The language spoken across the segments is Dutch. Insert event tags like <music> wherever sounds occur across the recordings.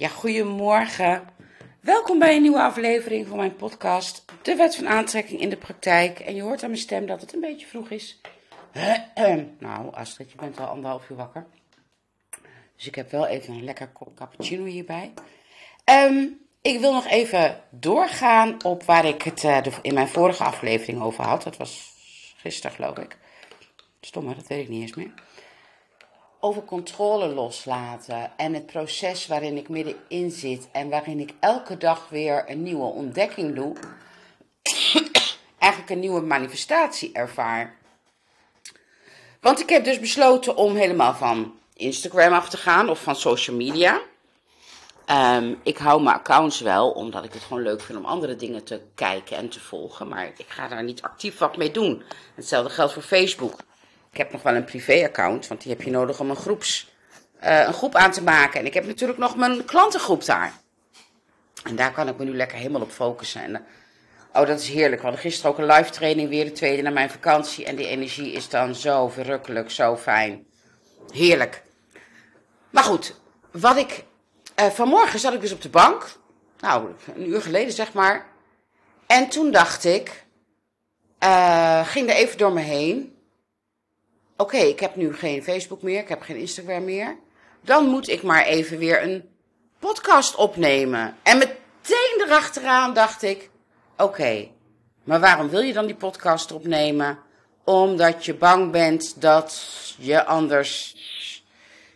Ja, goedemorgen. Welkom bij een nieuwe aflevering van mijn podcast, De Wet van Aantrekking in de Praktijk. En je hoort aan mijn stem dat het een beetje vroeg is. <clears throat> nou, Astrid, je bent al anderhalf uur wakker. Dus ik heb wel even een lekker kop cappuccino hierbij. Ehm, ik wil nog even doorgaan op waar ik het uh, in mijn vorige aflevering over had. Dat was gisteren, geloof ik. Stom, dat weet ik niet eens meer over controle loslaten en het proces waarin ik middenin zit en waarin ik elke dag weer een nieuwe ontdekking doe, <coughs> eigenlijk een nieuwe manifestatie ervaar. Want ik heb dus besloten om helemaal van Instagram af te gaan of van social media. Um, ik hou mijn accounts wel, omdat ik het gewoon leuk vind om andere dingen te kijken en te volgen. Maar ik ga daar niet actief wat mee doen. Hetzelfde geldt voor Facebook. Ik heb nog wel een privé-account, want die heb je nodig om een, groeps, uh, een groep aan te maken. En ik heb natuurlijk nog mijn klantengroep daar. En daar kan ik me nu lekker helemaal op focussen. En, uh, oh, dat is heerlijk. We hadden gisteren ook een live training, weer de tweede na mijn vakantie. En die energie is dan zo verrukkelijk, zo fijn. Heerlijk. Maar goed, wat ik. Uh, vanmorgen zat ik dus op de bank. Nou, een uur geleden zeg maar. En toen dacht ik. ging er even door me heen oké, ik heb nu geen Facebook meer, ik heb geen Instagram meer. Dan moet ik maar even weer een podcast opnemen. En meteen erachteraan dacht ik, oké, maar waarom wil je dan die podcast opnemen? Omdat je bang bent dat je anders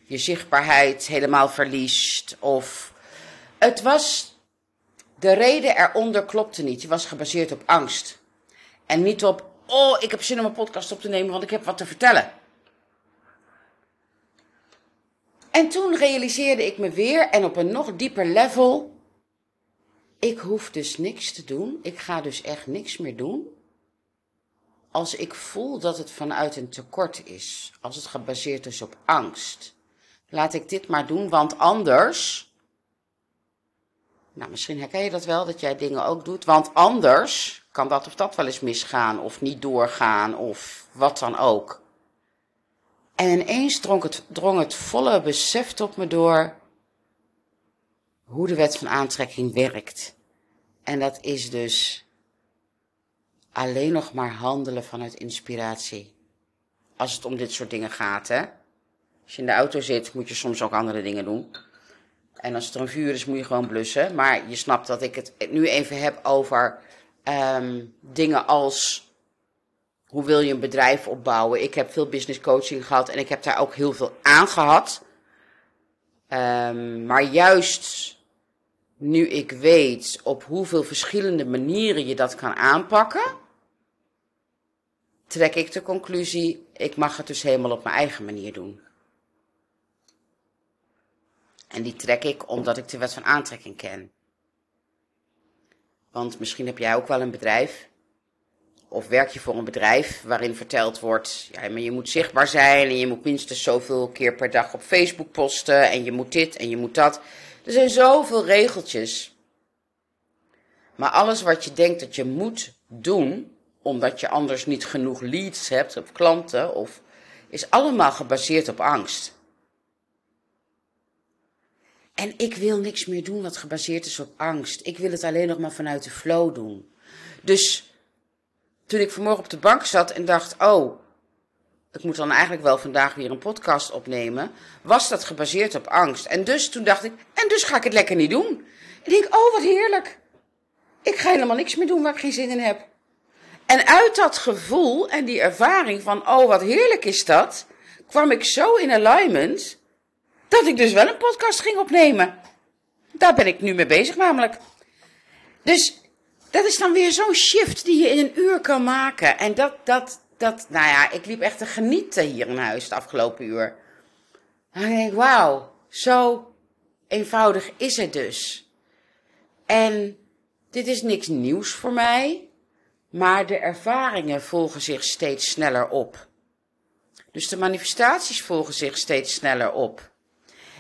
je zichtbaarheid helemaal verliest. Of het was, de reden eronder klopte niet. Die was gebaseerd op angst. En niet op oh, ik heb zin om een podcast op te nemen, want ik heb wat te vertellen. En toen realiseerde ik me weer, en op een nog dieper level, ik hoef dus niks te doen. Ik ga dus echt niks meer doen. Als ik voel dat het vanuit een tekort is, als het gebaseerd is op angst, laat ik dit maar doen, want anders. Nou, misschien herken je dat wel, dat jij dingen ook doet, want anders kan dat of dat wel eens misgaan of niet doorgaan of wat dan ook. En ineens drong het, drong het volle besef tot me door hoe de wet van aantrekking werkt. En dat is dus alleen nog maar handelen vanuit inspiratie. Als het om dit soort dingen gaat, hè. Als je in de auto zit, moet je soms ook andere dingen doen. En als het er een vuur is, moet je gewoon blussen. Maar je snapt dat ik het nu even heb over um, dingen als hoe wil je een bedrijf opbouwen. Ik heb veel business coaching gehad en ik heb daar ook heel veel aan gehad. Um, maar juist nu ik weet op hoeveel verschillende manieren je dat kan aanpakken, trek ik de conclusie: ik mag het dus helemaal op mijn eigen manier doen. En die trek ik omdat ik de wet van aantrekking ken. Want misschien heb jij ook wel een bedrijf. Of werk je voor een bedrijf waarin verteld wordt: ja, maar je moet zichtbaar zijn en je moet minstens zoveel keer per dag op Facebook posten en je moet dit en je moet dat. Er zijn zoveel regeltjes. Maar alles wat je denkt dat je moet doen, omdat je anders niet genoeg leads hebt of klanten, of, is allemaal gebaseerd op angst. En ik wil niks meer doen wat gebaseerd is op angst. Ik wil het alleen nog maar vanuit de flow doen. Dus toen ik vanmorgen op de bank zat en dacht: Oh, ik moet dan eigenlijk wel vandaag weer een podcast opnemen, was dat gebaseerd op angst. En dus toen dacht ik: En dus ga ik het lekker niet doen. En ik denk: Oh, wat heerlijk. Ik ga helemaal niks meer doen waar ik geen zin in heb. En uit dat gevoel en die ervaring van: Oh, wat heerlijk is dat, kwam ik zo in alignment dat ik dus wel een podcast ging opnemen. Daar ben ik nu mee bezig namelijk. Dus dat is dan weer zo'n shift die je in een uur kan maken. En dat, dat, dat, nou ja, ik liep echt te genieten hier in huis het afgelopen uur. Ik denk, wauw, zo eenvoudig is het dus. En dit is niks nieuws voor mij, maar de ervaringen volgen zich steeds sneller op. Dus de manifestaties volgen zich steeds sneller op.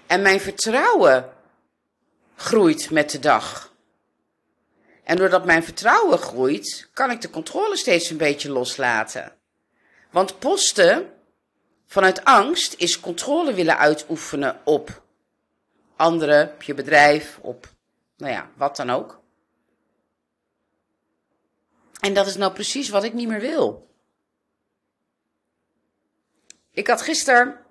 En mijn vertrouwen groeit met de dag. En doordat mijn vertrouwen groeit, kan ik de controle steeds een beetje loslaten. Want posten vanuit angst is controle willen uitoefenen op anderen, op je bedrijf, op, nou ja, wat dan ook. En dat is nou precies wat ik niet meer wil. Ik had gisteren,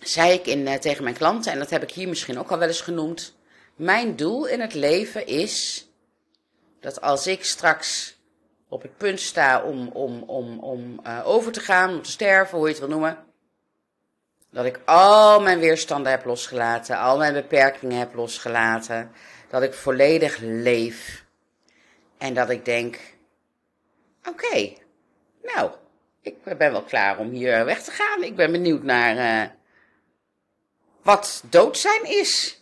zei ik in, uh, tegen mijn klanten, en dat heb ik hier misschien ook al wel eens genoemd. Mijn doel in het leven is dat als ik straks op het punt sta om, om, om, om uh, over te gaan, om te sterven, hoe je het wil noemen. Dat ik al mijn weerstanden heb losgelaten, al mijn beperkingen heb losgelaten. Dat ik volledig leef. En dat ik denk, oké, nou, ik ben wel klaar om hier weg te gaan. Ik ben benieuwd naar uh, wat dood zijn is.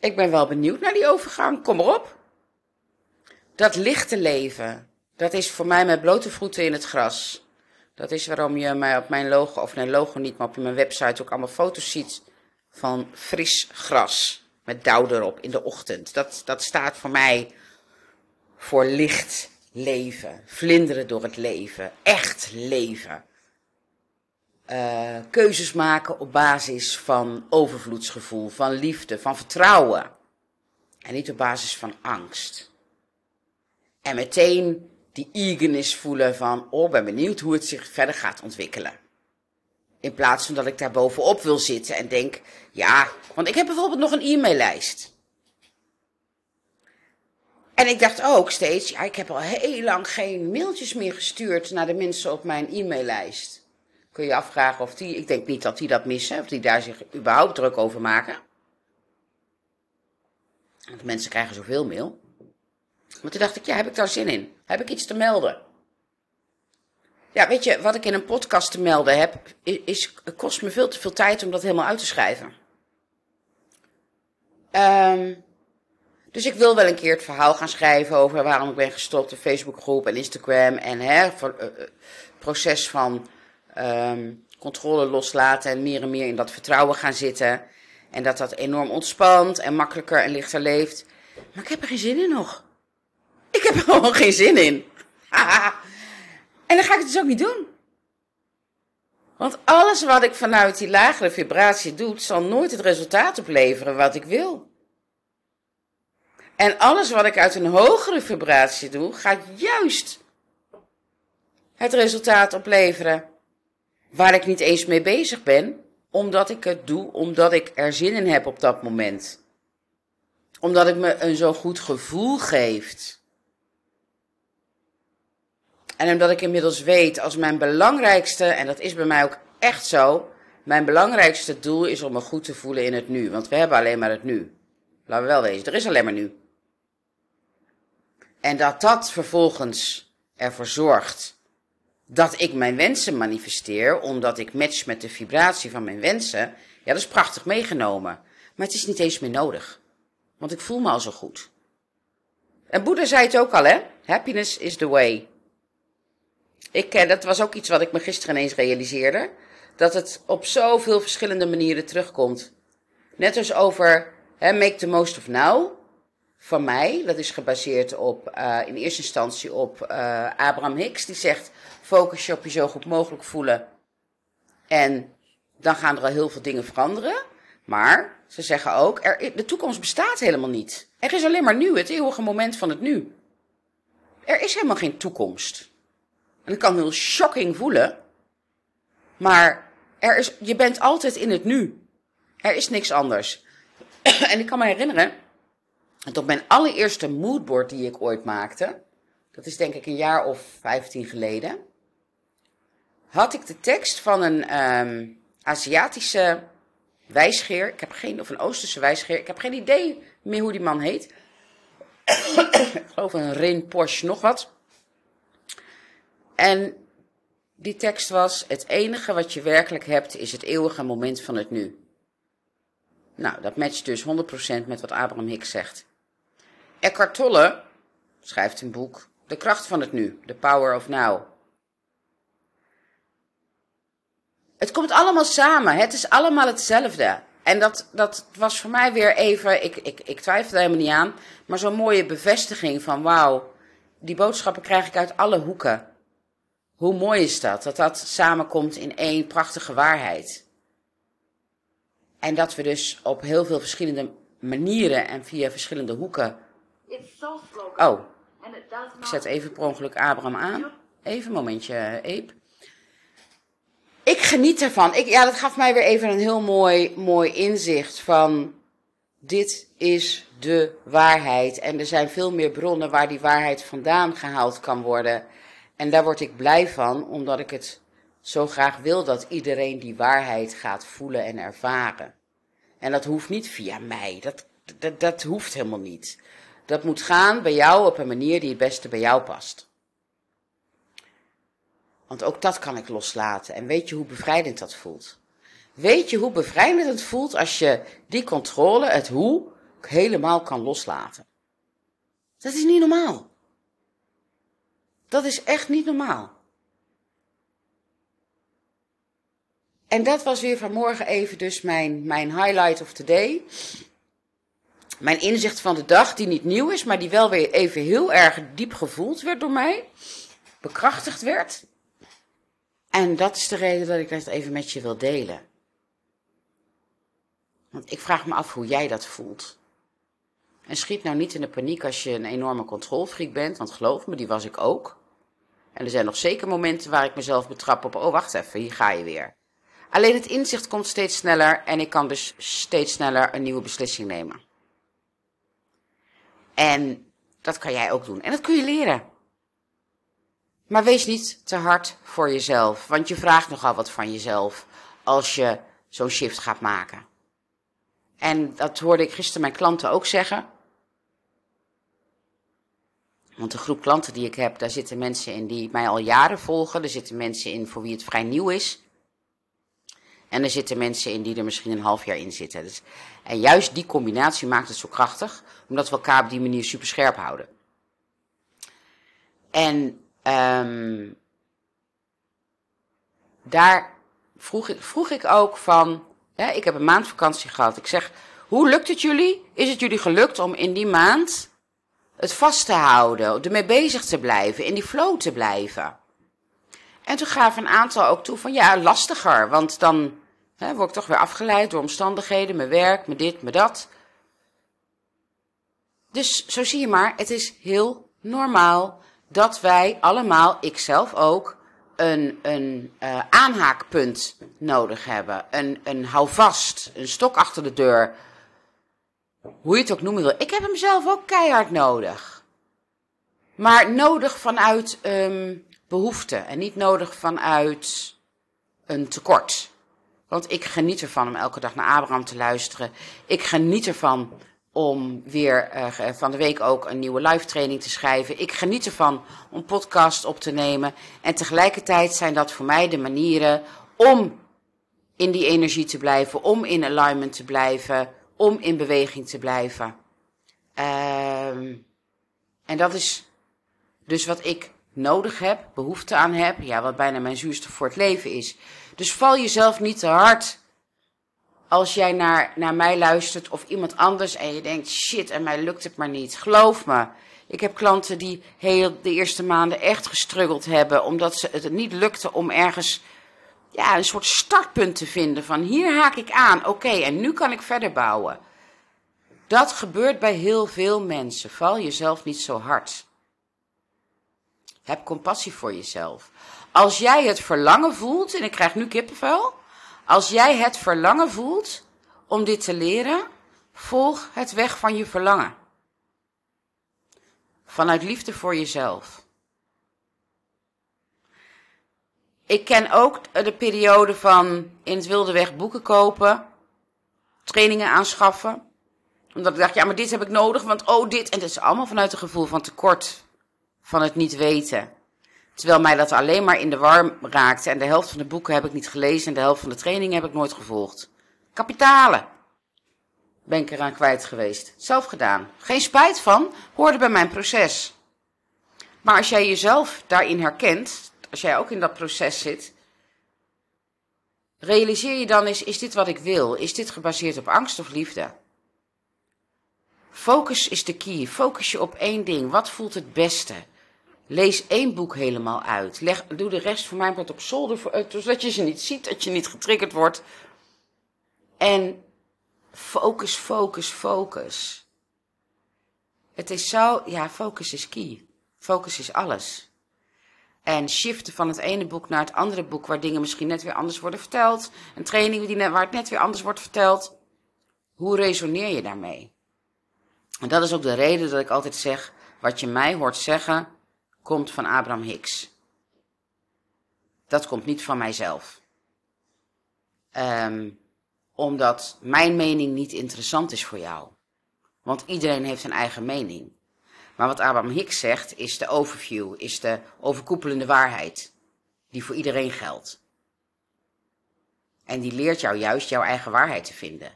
Ik ben wel benieuwd naar die overgang. Kom erop. Dat lichte leven, dat is voor mij met blote voeten in het gras. Dat is waarom je mij op mijn logo, of nee, logo niet, maar op mijn website ook allemaal foto's ziet van fris gras. Met dauw erop in de ochtend. Dat, dat staat voor mij voor licht leven. Vlinderen door het leven. Echt leven. Uh, keuzes maken op basis van overvloedsgevoel, van liefde, van vertrouwen. En niet op basis van angst. En meteen die eagerness voelen van, oh, ben benieuwd hoe het zich verder gaat ontwikkelen. In plaats van dat ik daar bovenop wil zitten en denk, ja, want ik heb bijvoorbeeld nog een e-maillijst. En ik dacht ook steeds, ja, ik heb al heel lang geen mailtjes meer gestuurd naar de mensen op mijn e-maillijst. Kun je afvragen of die, ik denk niet dat die dat missen, of die daar zich überhaupt druk over maken. Want mensen krijgen zoveel mail. Maar toen dacht ik, ja, heb ik daar zin in? Heb ik iets te melden? Ja, weet je, wat ik in een podcast te melden heb, is, kost me veel te veel tijd om dat helemaal uit te schrijven. Um, dus ik wil wel een keer het verhaal gaan schrijven over waarom ik ben gestopt op Facebookgroep en Instagram. En hè, voor, uh, proces van um, controle loslaten en meer en meer in dat vertrouwen gaan zitten. En dat dat enorm ontspant en makkelijker en lichter leeft. Maar ik heb er geen zin in nog. Ik heb er <laughs> gewoon geen zin in. <laughs> en dan ga ik het dus ook niet doen. Want alles wat ik vanuit die lagere vibratie doe, zal nooit het resultaat opleveren wat ik wil. En alles wat ik uit een hogere vibratie doe, gaat juist het resultaat opleveren waar ik niet eens mee bezig ben, omdat ik het doe, omdat ik er zin in heb op dat moment. Omdat het me een zo goed gevoel geeft. En omdat ik inmiddels weet als mijn belangrijkste, en dat is bij mij ook echt zo, mijn belangrijkste doel is om me goed te voelen in het nu. Want we hebben alleen maar het nu. Laten we wel wezen, er is alleen maar nu. En dat dat vervolgens ervoor zorgt dat ik mijn wensen manifesteer, omdat ik match met de vibratie van mijn wensen, ja, dat is prachtig meegenomen. Maar het is niet eens meer nodig. Want ik voel me al zo goed. En Boeddha zei het ook al, hè? Happiness is the way. Ik, eh, dat was ook iets wat ik me gisteren ineens realiseerde. Dat het op zoveel verschillende manieren terugkomt. Net als over hè, make the most of now van mij. Dat is gebaseerd op, uh, in eerste instantie op uh, Abraham Hicks. Die zegt, focus je op je zo goed mogelijk voelen. En dan gaan er al heel veel dingen veranderen. Maar ze zeggen ook, er, de toekomst bestaat helemaal niet. Er is alleen maar nu, het eeuwige moment van het nu. Er is helemaal geen toekomst. En dat kan heel shocking voelen. Maar er is, je bent altijd in het nu. Er is niks anders. <coughs> en ik kan me herinneren en op mijn allereerste moodboard die ik ooit maakte, dat is denk ik een jaar of 15 geleden, had ik de tekst van een um, Aziatische wijsgeer. Ik heb geen, of een Oosterse wijsgeer. Ik heb geen idee meer hoe die man heet. <coughs> ik geloof een Rin Porsche nog wat. En die tekst was: Het enige wat je werkelijk hebt is het eeuwige moment van het nu. Nou, dat matcht dus 100% met wat Abraham Hicks zegt. Eckhart Tolle schrijft een boek De kracht van het nu, The Power of Now. Het komt allemaal samen, het is allemaal hetzelfde. En dat, dat was voor mij weer even, ik, ik, ik twijfel helemaal niet aan, maar zo'n mooie bevestiging van wauw, die boodschappen krijg ik uit alle hoeken. Hoe mooi is dat, dat dat samenkomt in één prachtige waarheid. En dat we dus op heel veel verschillende manieren en via verschillende hoeken. Oh, ik zet even per ongeluk Abraham aan. Even een momentje, Eep. Ik geniet ervan. Ik, ja, dat gaf mij weer even een heel mooi, mooi inzicht van dit is de waarheid. En er zijn veel meer bronnen waar die waarheid vandaan gehaald kan worden. En daar word ik blij van, omdat ik het zo graag wil dat iedereen die waarheid gaat voelen en ervaren. En dat hoeft niet via mij. Dat, dat, dat hoeft helemaal niet. Dat moet gaan bij jou op een manier die het beste bij jou past. Want ook dat kan ik loslaten. En weet je hoe bevrijdend dat voelt? Weet je hoe bevrijdend het voelt als je die controle, het hoe, helemaal kan loslaten? Dat is niet normaal. Dat is echt niet normaal. En dat was weer vanmorgen even dus mijn, mijn highlight of the day. Mijn inzicht van de dag, die niet nieuw is, maar die wel weer even heel erg diep gevoeld werd door mij. Bekrachtigd werd. En dat is de reden dat ik dat even met je wil delen. Want ik vraag me af hoe jij dat voelt. En schiet nou niet in de paniek als je een enorme controlfreak bent, want geloof me, die was ik ook. En er zijn nog zeker momenten waar ik mezelf betrap op, oh wacht even, hier ga je weer. Alleen het inzicht komt steeds sneller en ik kan dus steeds sneller een nieuwe beslissing nemen. En dat kan jij ook doen. En dat kun je leren. Maar wees niet te hard voor jezelf, want je vraagt nogal wat van jezelf als je zo'n shift gaat maken. En dat hoorde ik gisteren mijn klanten ook zeggen. Want de groep klanten die ik heb, daar zitten mensen in die mij al jaren volgen. Er zitten mensen in voor wie het vrij nieuw is. En er zitten mensen in die er misschien een half jaar in zitten. Dus, en juist die combinatie maakt het zo krachtig, omdat we elkaar op die manier super scherp houden. En ehm daar vroeg ik, vroeg ik ook van, ik heb een maand vakantie gehad. Ik zeg, hoe lukt het jullie? Is het jullie gelukt om in die maand het vast te houden, ermee bezig te blijven, in die flow te blijven? En toen gaven een aantal ook toe van, ja, lastiger, want dan hè, word ik toch weer afgeleid door omstandigheden, mijn werk, mijn dit, mijn dat. Dus zo zie je maar, het is heel normaal dat wij allemaal, ikzelf ook, een, een uh, aanhaakpunt nodig hebben. Een, een houvast, een stok achter de deur. Hoe je het ook noemen wil. Ik heb hem zelf ook keihard nodig. Maar nodig vanuit um, behoefte en niet nodig vanuit een tekort. Want ik geniet ervan om elke dag naar Abraham te luisteren. Ik geniet ervan om weer uh, van de week ook een nieuwe live training te schrijven. Ik geniet ervan om podcast op te nemen. En tegelijkertijd zijn dat voor mij de manieren om in die energie te blijven, om in alignment te blijven, om in beweging te blijven. Uh, en dat is dus wat ik nodig heb, behoefte aan heb, ja, wat bijna mijn zuurstof voor het leven is. Dus val jezelf niet te hard als jij naar, naar mij luistert of iemand anders en je denkt, shit, en mij lukt het maar niet. Geloof me, ik heb klanten die heel de eerste maanden echt gestruggeld hebben, omdat ze het niet lukte om ergens ja, een soort startpunt te vinden van hier haak ik aan, oké, en nu kan ik verder bouwen. Dat gebeurt bij heel veel mensen. Val jezelf niet zo hard. Heb compassie voor jezelf. Als jij het verlangen voelt, en ik krijg nu kippenvel, als jij het verlangen voelt om dit te leren, volg het weg van je verlangen. Vanuit liefde voor jezelf. Ik ken ook de periode van in het wilde weg boeken kopen, trainingen aanschaffen. Omdat ik dacht, ja, maar dit heb ik nodig, want oh, dit. En dat is allemaal vanuit een gevoel van tekort, van het niet weten. Terwijl mij dat alleen maar in de war raakte. En de helft van de boeken heb ik niet gelezen. En de helft van de trainingen heb ik nooit gevolgd. Kapitalen ben ik eraan kwijt geweest. Zelf gedaan. Geen spijt van, hoorde bij mijn proces. Maar als jij jezelf daarin herkent, als jij ook in dat proces zit, realiseer je dan eens, is dit wat ik wil? Is dit gebaseerd op angst of liefde? Focus is de key. Focus je op één ding. Wat voelt het beste? Lees één boek helemaal uit. Leg, doe de rest voor mij wat op zolder, voor, zodat je ze niet ziet, dat je niet getriggerd wordt. En focus, focus, focus. Het is zo, ja, focus is key. Focus is alles. En shiften van het ene boek naar het andere boek, waar dingen misschien net weer anders worden verteld. Een training die waar het net weer anders wordt verteld. Hoe resoneer je daarmee? En dat is ook de reden dat ik altijd zeg: wat je mij hoort zeggen, komt van Abraham Hicks. Dat komt niet van mijzelf. Um, omdat mijn mening niet interessant is voor jou. Want iedereen heeft een eigen mening. Maar wat Abraham Hicks zegt, is de overview, is de overkoepelende waarheid. Die voor iedereen geldt. En die leert jou juist jouw eigen waarheid te vinden.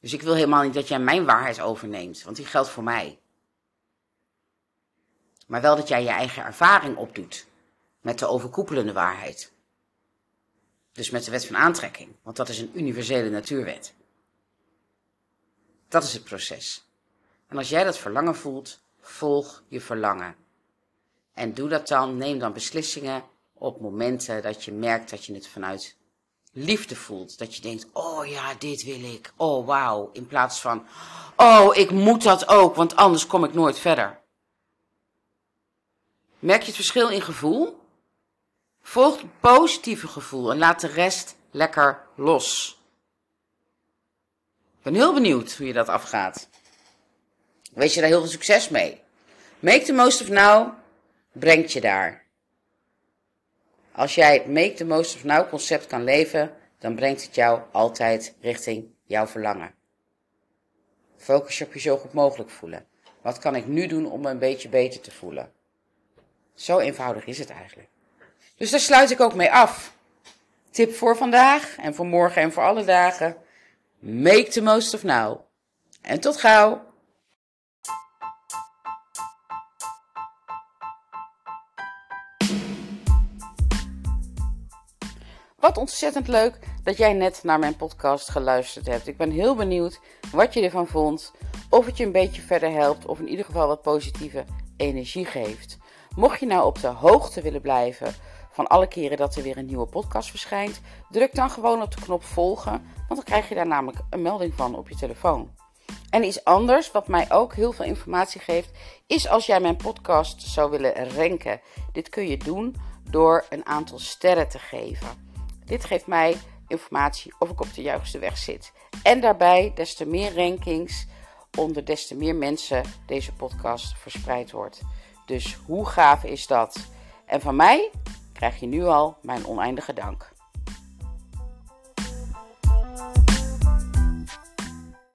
Dus ik wil helemaal niet dat jij mijn waarheid overneemt, want die geldt voor mij. Maar wel dat jij je eigen ervaring opdoet met de overkoepelende waarheid. Dus met de wet van aantrekking, want dat is een universele natuurwet. Dat is het proces. En als jij dat verlangen voelt, volg je verlangen. En doe dat dan, neem dan beslissingen op momenten dat je merkt dat je het vanuit liefde voelt. Dat je denkt, oh ja, dit wil ik. Oh wauw. In plaats van, oh ik moet dat ook, want anders kom ik nooit verder. Merk je het verschil in gevoel? Volg het positieve gevoel en laat de rest lekker los. Ik ben heel benieuwd hoe je dat afgaat. Wees je daar heel veel succes mee. Make the most of now brengt je daar. Als jij het make the most of now concept kan leven, dan brengt het jou altijd richting jouw verlangen. Focus je op je zo goed mogelijk voelen. Wat kan ik nu doen om me een beetje beter te voelen? Zo eenvoudig is het eigenlijk. Dus daar sluit ik ook mee af. Tip voor vandaag en voor morgen en voor alle dagen. Make the most of now. En tot gauw. Wat ontzettend leuk dat jij net naar mijn podcast geluisterd hebt. Ik ben heel benieuwd wat je ervan vond. Of het je een beetje verder helpt. Of in ieder geval wat positieve energie geeft. Mocht je nou op de hoogte willen blijven van alle keren dat er weer een nieuwe podcast verschijnt, druk dan gewoon op de knop volgen, want dan krijg je daar namelijk een melding van op je telefoon. En iets anders, wat mij ook heel veel informatie geeft, is als jij mijn podcast zou willen ranken. Dit kun je doen door een aantal sterren te geven. Dit geeft mij informatie of ik op de juiste weg zit. En daarbij, des te meer rankings, onder des te meer mensen deze podcast verspreid wordt. Dus hoe gaaf is dat? En van mij krijg je nu al mijn oneindige dank.